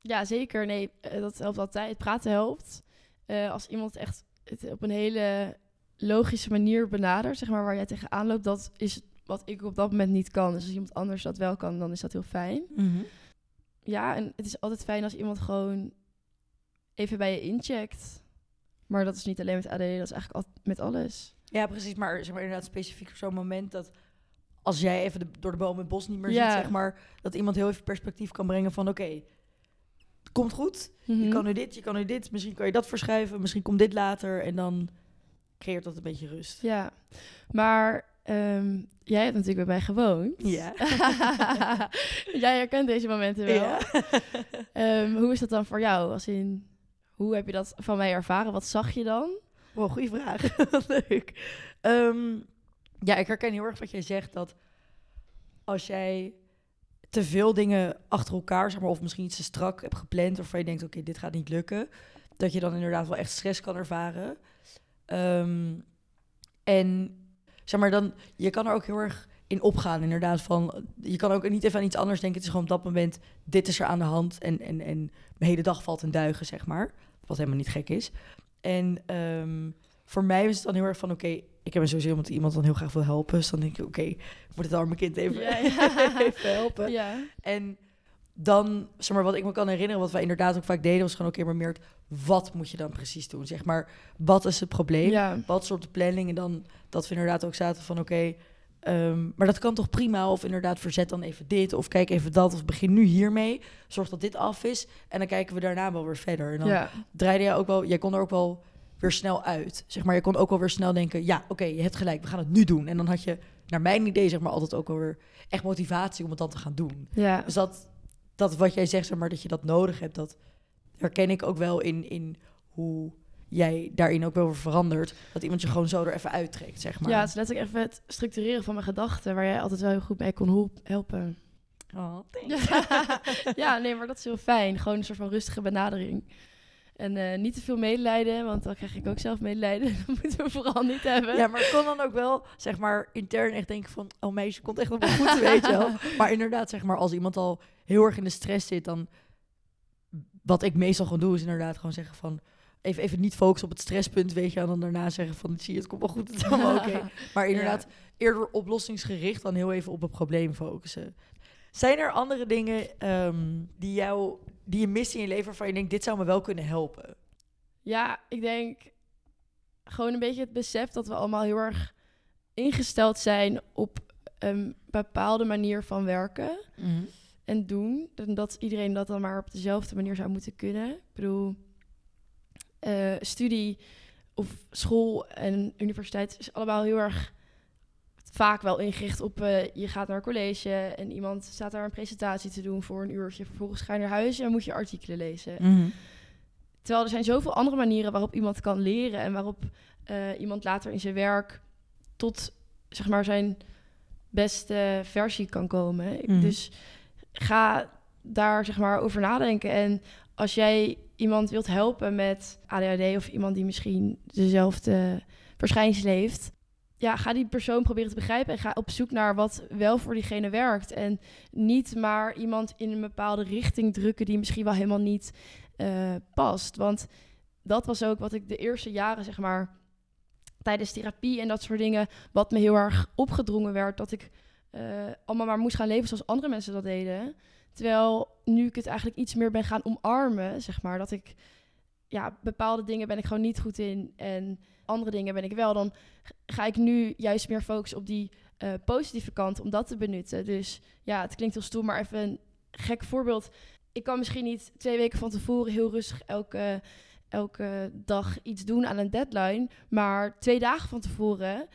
S2: Ja, zeker. Nee, eh, dat helpt altijd. Praten helpt. Eh, als iemand echt het op een hele logische manier benadert, zeg maar, waar jij tegenaan loopt, dat is wat ik op dat moment niet kan. Dus als iemand anders dat wel kan, dan is dat heel fijn. Ja, en het is altijd fijn als iemand gewoon even bij je incheckt. Maar dat is niet alleen met ADD, dat is eigenlijk al met alles.
S1: Ja, precies. Maar, zeg maar inderdaad specifiek op zo'n moment dat als jij even de- door de boom het bos niet meer
S2: Ja.
S1: ziet, zeg maar, dat iemand heel even perspectief kan brengen van oké, het komt goed. Je
S2: Mhm.
S1: kan nu dit, je kan nu dit. Misschien kan je dat verschuiven. Misschien komt dit later. En dan creëert dat een beetje rust.
S2: Ja, maar ehm, jij hebt natuurlijk bij mij gewoond.
S1: Ja.
S2: jij herkent deze momenten wel.
S1: Ja.
S2: Ehm, hoe is dat dan voor jou? Als in, hoe heb je dat van mij ervaren? Wat zag je dan?
S1: Wow, goede vraag. Leuk. Ehm, ja, ik herken heel erg wat jij zegt. Dat als jij te veel dingen achter elkaar, zeg maar, of misschien iets te strak hebt gepland, waarvan je denkt, oké, dit gaat niet lukken, dat je dan inderdaad wel echt stress kan ervaren. En zeg maar dan, je kan er ook heel erg in opgaan, inderdaad. Van, je kan ook niet even aan iets anders denken. Het is gewoon op dat moment, dit is er aan de hand. En, en, en mijn hele dag valt in duigen, zeg maar. Wat helemaal niet gek is. En ehm, voor mij is het dan heel erg van, oké, ik heb er sowieso iemand die iemand dan heel graag wil helpen. Dus dan denk ik, oké, ik moet het arme kind even,
S2: Ja, ja.
S1: even helpen.
S2: Ja.
S1: En dan, zeg maar, wat ik me kan herinneren, wat wij inderdaad ook vaak deden, was gewoon ook maar meer het, wat moet je dan precies doen? Zeg maar, wat is het probleem?
S2: ja.
S1: Wat is op de planning? En dan dat we inderdaad ook zaten van, oké, ehm, maar dat kan toch prima? Of inderdaad, verzet dan even dit, of kijk even dat, of begin nu hiermee. Zorg dat dit af is. En dan kijken we daarna wel weer verder. En dan
S2: ja.
S1: draaide jij ook wel, jij kon er ook wel weer snel uit. Zeg maar, je kon ook wel weer snel denken, ja, oké, je hebt gelijk, we gaan het nu doen. En dan had je, naar mijn idee, zeg maar, altijd ook wel weer echt motivatie om het dan te gaan doen.
S2: ja.
S1: Dus dat, dat wat jij zegt, zeg maar, dat je dat nodig hebt, dat herken ik ook wel in, in hoe jij daarin ook wel weer verandert. Dat iemand je gewoon zo er even uittrekt, zeg maar.
S2: Ja, het is letterlijk even het structureren van mijn gedachten, waar jij altijd wel heel goed mee kon helpen.
S1: Oh,
S2: ja, nee, maar dat is heel fijn. Gewoon een soort van rustige benadering. En eh, niet te veel medelijden, want dan krijg ik ook zelf medelijden. Dat moeten we vooral niet hebben.
S1: Ja, maar ik kon dan ook wel, zeg maar, intern echt denken van... Oh meisje, komt echt op een goed, weet je wel. Maar inderdaad, zeg maar, als iemand al heel erg in de stress zit... dan wat ik meestal gewoon doe, is inderdaad gewoon zeggen van... Even, even niet focussen op het stresspunt, weet je. En dan daarna zeggen van, zie je, het komt wel goed, het is allemaal oké. Maar inderdaad, eerder oplossingsgericht dan heel even op het probleem focussen. Zijn er andere dingen ehm, die, jou, die je mist in je leven waarvan je denkt, dit zou me wel kunnen helpen?
S2: Ja, ik denk gewoon een beetje het besef dat we allemaal heel erg ingesteld zijn op een bepaalde manier van werken en doen. En dat iedereen dat dan maar op dezelfde manier zou moeten kunnen. Ik bedoel, eh, studie of school en universiteit is allemaal heel erg vaak wel ingericht op eh, je gaat naar college en iemand staat daar een presentatie te doen voor een uurtje. Vervolgens ga je naar huis en moet je artikelen lezen.
S1: Mhm.
S2: Terwijl er zijn zoveel andere manieren waarop iemand kan leren en waarop eh, iemand later in zijn werk tot zeg maar zijn beste versie kan komen.
S1: Mhm.
S2: Dus ga daar zeg maar over nadenken. En als jij iemand wilt helpen met ADHD of iemand die misschien dezelfde verschijnselen heeft, ja, ga die persoon proberen te begrijpen en ga op zoek naar wat wel voor diegene werkt. En niet maar iemand in een bepaalde richting drukken die misschien wel helemaal niet eh, past. Want dat was ook wat ik de eerste jaren, zeg maar, tijdens therapie en dat soort dingen, wat me heel erg opgedrongen werd, dat ik eh, allemaal maar moest gaan leven zoals andere mensen dat deden. Terwijl nu ik het eigenlijk iets meer ben gaan omarmen, zeg maar, dat ik, ja, bepaalde dingen ben ik gewoon niet goed in en andere dingen ben ik wel, dan ga ik nu juist meer focussen op die eh, positieve kant om dat te benutten. Dus ja, het klinkt heel stoer, maar even een gek voorbeeld. Ik kan misschien niet twee weken van tevoren heel rustig elke, elke dag iets doen aan een deadline. Maar twee dagen van tevoren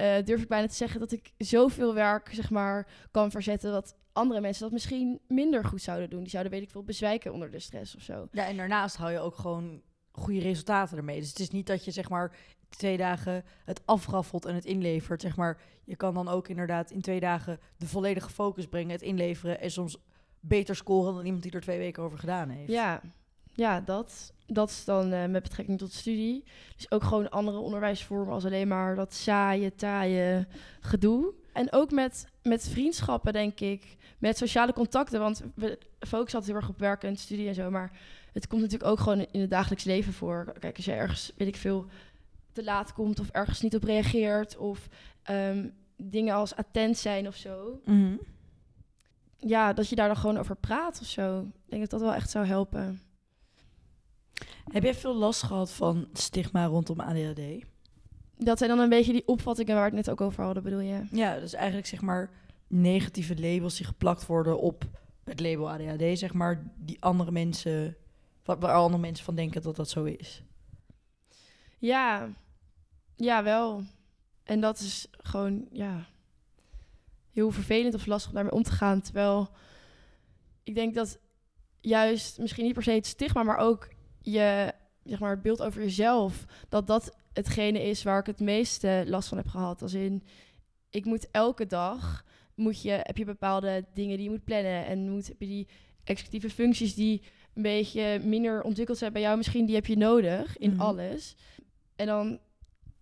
S2: eh, durf ik bijna te zeggen dat ik zoveel werk zeg maar, kan verzetten dat andere mensen dat misschien minder goed zouden doen. Die zouden, weet ik veel, bezwijken onder de stress of zo.
S1: Ja, en daarnaast hou je ook gewoon goede resultaten ermee. Dus het is niet dat je zeg maar twee dagen het afraffelt en het inlevert. Zeg maar, je kan dan ook inderdaad in twee dagen de volledige focus brengen, het inleveren en soms beter scoren dan iemand die er twee weken over gedaan heeft.
S2: Ja, ja dat, dat is dan eh, met betrekking tot studie. Dus ook gewoon andere onderwijsvormen als alleen maar dat saaie, taaie gedoe. En ook met, met vriendschappen, denk ik. Met sociale contacten. Want we focussen altijd heel erg op werken en studie en zo. Maar het komt natuurlijk ook gewoon in het dagelijks leven voor. Kijk, als je ergens, weet ik veel, te laat komt of ergens niet op reageert. Of ehm, dingen als attent zijn of zo.
S1: Mhm.
S2: Ja, dat je daar dan gewoon over praat of zo. Ik denk dat dat wel echt zou helpen.
S1: Heb jij veel last gehad van stigma rondom ADHD?
S2: Dat zijn dan een beetje die opvattingen waar we het net ook over hadden, bedoel je?
S1: Ja, dus eigenlijk zeg maar negatieve labels die geplakt worden op het label ADHD, zeg maar, die andere mensen, wat waar andere mensen van denken dat dat zo is.
S2: Ja, ja, wel. En dat is gewoon, ja, heel vervelend of lastig om daarmee om te gaan. Terwijl ik denk dat juist, misschien niet per se het stigma, maar ook je, zeg maar, het beeld over jezelf, dat dat hetgene is waar ik het meeste last van heb gehad. Als in, ik moet elke dag, moet je, heb je bepaalde dingen die je moet plannen en moet, heb je die executieve functies die een beetje minder ontwikkeld zijn bij jou, misschien die heb je nodig in
S1: Mhm.
S2: alles. En dan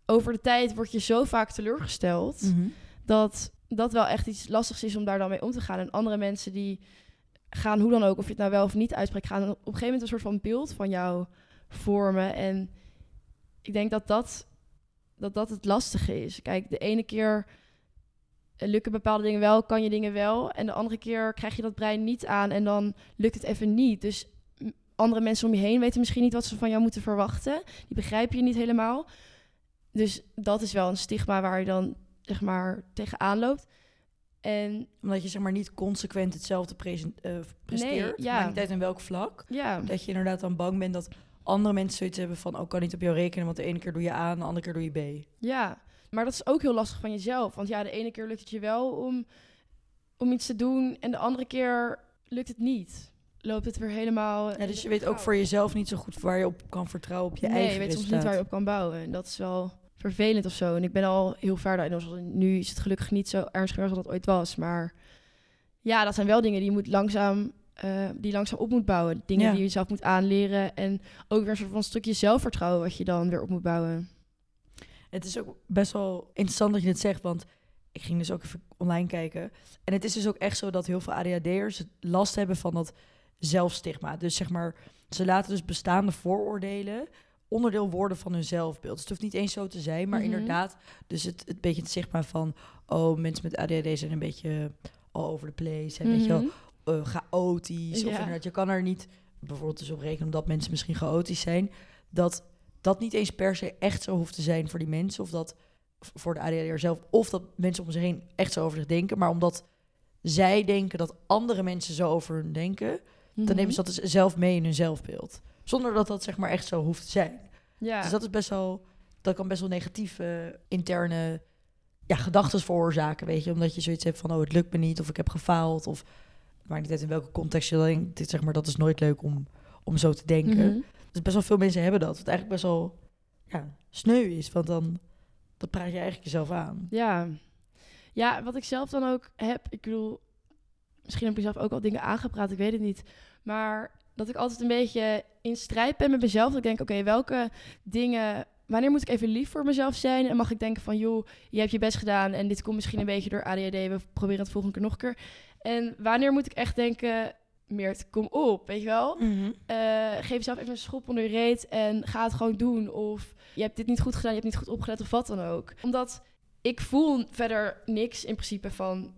S2: over de tijd word je zo vaak teleurgesteld
S1: Mhm.
S2: dat dat wel echt iets lastigs is om daar dan mee om te gaan. En andere mensen die gaan, hoe dan ook, of je het nou wel of niet uitspreekt, gaan op een gegeven moment een soort van beeld van jou vormen. En ik denk dat dat, dat, dat het lastige is. Kijk, de ene keer lukken bepaalde dingen wel, kan je dingen wel. En de andere keer krijg je dat brein niet aan en dan lukt het even niet. Dus andere mensen om je heen weten misschien niet wat ze van jou moeten verwachten. Die begrijpen je niet helemaal. Dus dat is wel een stigma waar je dan zeg maar tegenaan loopt. En
S1: Omdat je zeg maar niet consequent hetzelfde present, eh, presteert,
S2: ja.
S1: maakt niet uit in welk vlak.
S2: ja,
S1: Dat je inderdaad dan bang bent dat andere mensen zoiets hebben van, oh, kan niet op jou rekenen, want de ene keer doe je A en de andere keer doe je B.
S2: ja, maar dat is ook heel lastig van jezelf. Want ja, de ene keer lukt het je wel om, om iets te doen en de andere keer lukt het niet. loopt het weer helemaal...
S1: Ja, dus je weet ook voor jezelf niet zo goed waar je op kan vertrouwen op je
S2: nee,
S1: eigen
S2: je weet soms niet waar je op kan bouwen. En dat is wel vervelend of zo. En ik ben al heel ver daarin. Dus Nu is het gelukkig niet zo ernstig als dat ooit was. Maar ja, dat zijn wel dingen die je moet langzaam, eh, die langzaam op moet bouwen. Dingen
S1: Ja.
S2: die je jezelf moet aanleren. En ook weer een soort van stukje zelfvertrouwen wat je dan weer op moet bouwen.
S1: Het is ook best wel interessant dat je dit zegt, want ik ging dus ook even online kijken. En het is dus ook echt zo dat heel veel ADHD'ers last hebben van dat zelfstigma. Dus zeg maar, ze laten dus bestaande vooroordelen onderdeel worden van hun zelfbeeld. Dus het hoeft niet eens zo te zijn, maar
S2: Mhm.
S1: inderdaad, dus het, het beetje het stigma van, oh, mensen met ADHD zijn een beetje all over the place, zijn, weet je wel,
S2: Mhm.
S1: eh, chaotisch. Of inderdaad, je kan er niet bijvoorbeeld dus op rekenen omdat mensen misschien chaotisch zijn. Dat dat niet eens per se echt zo hoeft te zijn voor die mensen. Of dat voor de ADHD'er zelf. Of dat mensen om zich heen echt zo over zich denken. Maar omdat zij denken dat andere mensen zo over hun denken. Dan
S2: Mhm.
S1: nemen ze dat dus zelf mee in hun zelfbeeld. Zonder dat dat zeg maar echt zo hoeft te zijn.
S2: Ja.
S1: Dus dat is best wel... Dat kan best wel negatieve interne ja, gedachten veroorzaken, weet je. Omdat je zoiets hebt van, oh, het lukt me niet. Of ik heb gefaald. Of maakt niet uit in welke context je dat denkt. Dit, zeg maar, dat is nooit leuk om, om zo te denken.
S2: Mhm.
S1: Dus best wel veel mensen hebben dat. Wat eigenlijk best wel ja, sneu is. Want dan dat praat je eigenlijk jezelf aan.
S2: Ja. Ja, wat ik zelf dan ook heb, ik bedoel, misschien heb ik zelf ook al dingen aangepraat, ik weet het niet. Maar dat ik altijd een beetje in strijd ben met mezelf. Dat ik denk, oké, welke dingen, wanneer moet ik even lief voor mezelf zijn? En mag ik denken van, joh, je hebt je best gedaan en dit komt misschien een beetje door ADHD. We proberen het volgende keer nog een keer. En wanneer moet ik echt denken, Meert, kom op, weet je wel? Eh, geef jezelf even een schop onder je reet en ga het gewoon doen. Of je hebt dit niet goed gedaan, je hebt niet goed opgelet of wat dan ook. Omdat ik voel verder niks in principe van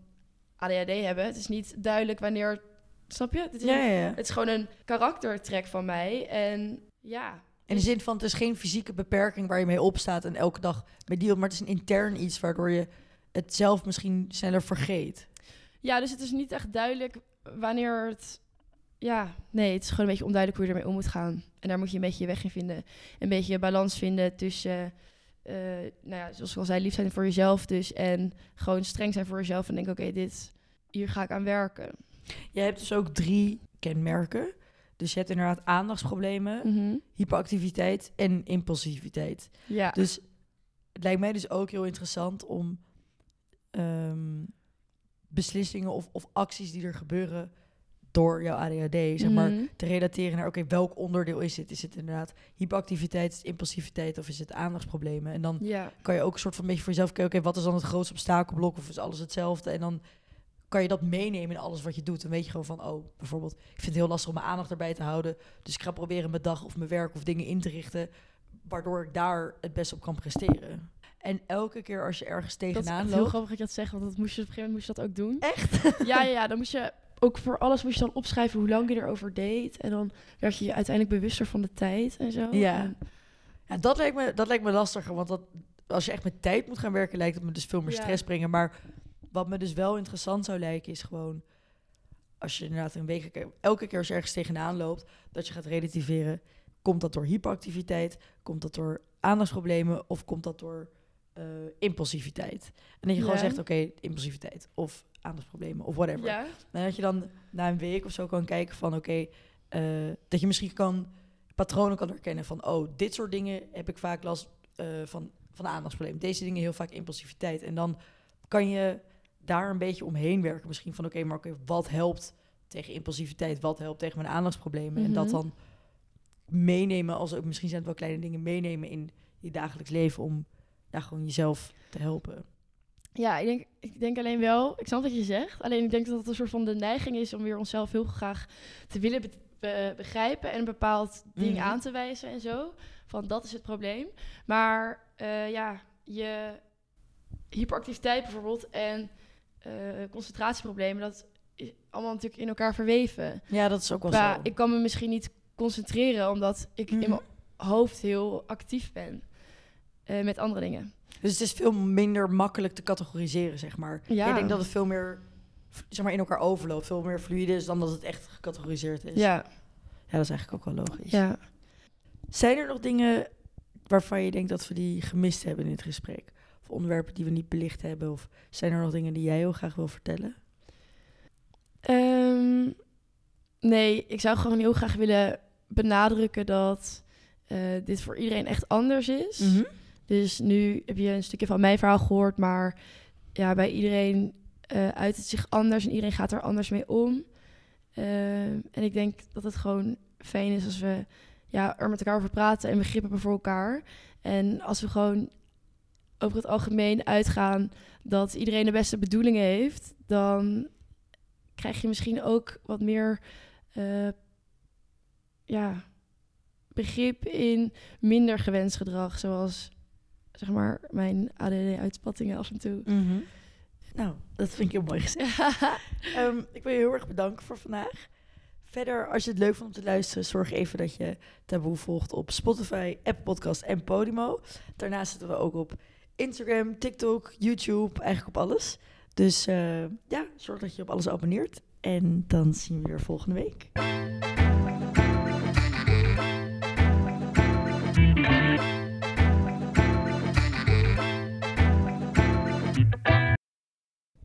S2: ADHD hebben. Het is niet duidelijk wanneer... Snap je? Het is,
S1: Ja, ja, ja.
S2: het is gewoon een karaktertrek van mij. En ja...
S1: In de zin van, het is geen fysieke beperking waar je mee opstaat en elke dag mee dealt. Maar het is een intern iets waardoor je het zelf misschien sneller vergeet.
S2: Ja, dus het is niet echt duidelijk wanneer het... Ja, nee, het is gewoon een beetje onduidelijk hoe je ermee om moet gaan. En daar moet je een beetje je weg in vinden. Een beetje balans vinden tussen, eh, nou ja, zoals ik al zei, lief zijn voor jezelf dus. En gewoon streng zijn voor jezelf en denken, oké, dit, hier ga ik aan werken.
S1: Je hebt dus ook drie kenmerken. Dus je hebt inderdaad aandachtsproblemen,
S2: Mhm.
S1: hyperactiviteit en impulsiviteit.
S2: Ja.
S1: Dus het lijkt mij dus ook heel interessant om ehm, beslissingen of, of acties die er gebeuren door jouw ADHD, zeg maar,
S2: Mhm.
S1: te relateren naar, oké, welk onderdeel is het? Is het inderdaad hyperactiviteit, is het impulsiviteit of is het aandachtsproblemen? En dan
S2: Ja.
S1: kan je ook een soort van beetje voor jezelf kijken, oké, wat is dan het grootste obstakelblok of is alles hetzelfde? En dan kan je dat meenemen in alles wat je doet. Dan weet je gewoon van, oh, bijvoorbeeld, ik vind het heel lastig om mijn aandacht erbij te houden. Dus ik ga proberen mijn dag of mijn werk of dingen in te richten, waardoor ik daar het best op kan presteren. En elke keer als je ergens
S2: Dat is
S1: tegenaan
S2: echt heel
S1: loopt...
S2: grappig dat je dat zegt, want dat moest je op een gegeven moment moest je dat ook doen.
S1: Echt?
S2: Ja, ja, ja, dan moest je ook voor alles moest je dan opschrijven hoe lang je erover deed. En dan werd je je uiteindelijk bewuster van de tijd en zo.
S1: Ja.
S2: En-
S1: Ja, dat lijkt, me, dat lijkt me lastiger, want dat, als je echt met tijd moet gaan werken, lijkt het me dus veel meer
S2: Ja.
S1: stress brengen. Maar wat me dus wel interessant zou lijken, is gewoon als je inderdaad een week, elke keer als je ergens tegenaan loopt, dat je gaat relativeren. Komt dat door hyperactiviteit? Komt dat door aandachtsproblemen? Of komt dat door eh, impulsiviteit? En dat je gewoon zegt, oké, impulsiviteit of aandachtsproblemen of whatever.
S2: ja.
S1: En dat je dan na een week of zo kan kijken van oké, eh, dat je misschien kan patronen kan herkennen van oh, dit soort dingen heb ik vaak last eh, van, van aandachtsproblemen. Deze dingen heel vaak impulsiviteit. En dan kan je daar een beetje omheen werken. Misschien van oké, maar oké, wat helpt tegen impulsiviteit? Wat helpt tegen mijn aandachtsproblemen? En dat
S2: Mhm.
S1: dan meenemen, als ook misschien zijn het wel kleine dingen, meenemen in je dagelijks leven om ja, gewoon jezelf te helpen.
S2: Ja, ik denk, ik denk alleen wel, ik snap wat je zegt. Alleen ik denk dat het een soort van de neiging is om weer onszelf heel graag te willen be- be- begrijpen en een bepaald ding
S1: Mhm.
S2: aan te wijzen en zo. Van dat is het probleem. Maar eh, ja, je hyperactiviteit bijvoorbeeld en eh, concentratieproblemen, dat is allemaal natuurlijk in elkaar verweven.
S1: Ja, dat is ook wel
S2: Maar
S1: zo.
S2: ik kan me misschien niet concentreren omdat ik
S1: Mhm.
S2: in mijn hoofd heel actief ben eh, met andere dingen.
S1: Dus het is veel minder makkelijk te categoriseren, zeg maar.
S2: Ja.
S1: Ik denk dat het veel meer zeg maar, in elkaar overloopt. Veel meer fluide is dan dat het echt gecategoriseerd is.
S2: Ja,
S1: ja dat is eigenlijk ook wel logisch.
S2: ja.
S1: Zijn er nog dingen waarvan je denkt dat we die gemist hebben in dit gesprek? Of onderwerpen die we niet belicht hebben? Of zijn er nog dingen die jij heel graag wil vertellen?
S2: Ehm, Nee, ik zou gewoon heel graag willen benadrukken dat eh, dit voor iedereen echt anders is.
S1: Mhm.
S2: Dus nu heb je een stukje van mijn verhaal gehoord, maar ja, bij iedereen eh, uit het zich anders en iedereen gaat er anders mee om. Eh, en ik denk dat het gewoon fijn is als we ja, er met elkaar over praten en begrip hebben voor elkaar. En als we gewoon over het algemeen uitgaan dat iedereen de beste bedoelingen heeft, dan krijg je misschien ook wat meer eh, ja, begrip in minder gewenst gedrag, zoals zeg maar mijn ADD-uitspattingen af en toe.
S1: Mhm. Nou, dat vind ik heel mooi gezegd. Ehm, ik wil je heel erg bedanken voor vandaag. Verder, als je het leuk vond om te luisteren, zorg even dat je Taboe volgt op Spotify, Apple Podcast en Podimo. Daarnaast zitten we ook op Instagram, TikTok, YouTube, eigenlijk op alles. Dus eh, ja, zorg dat je op alles abonneert. En dan zien we je weer volgende week.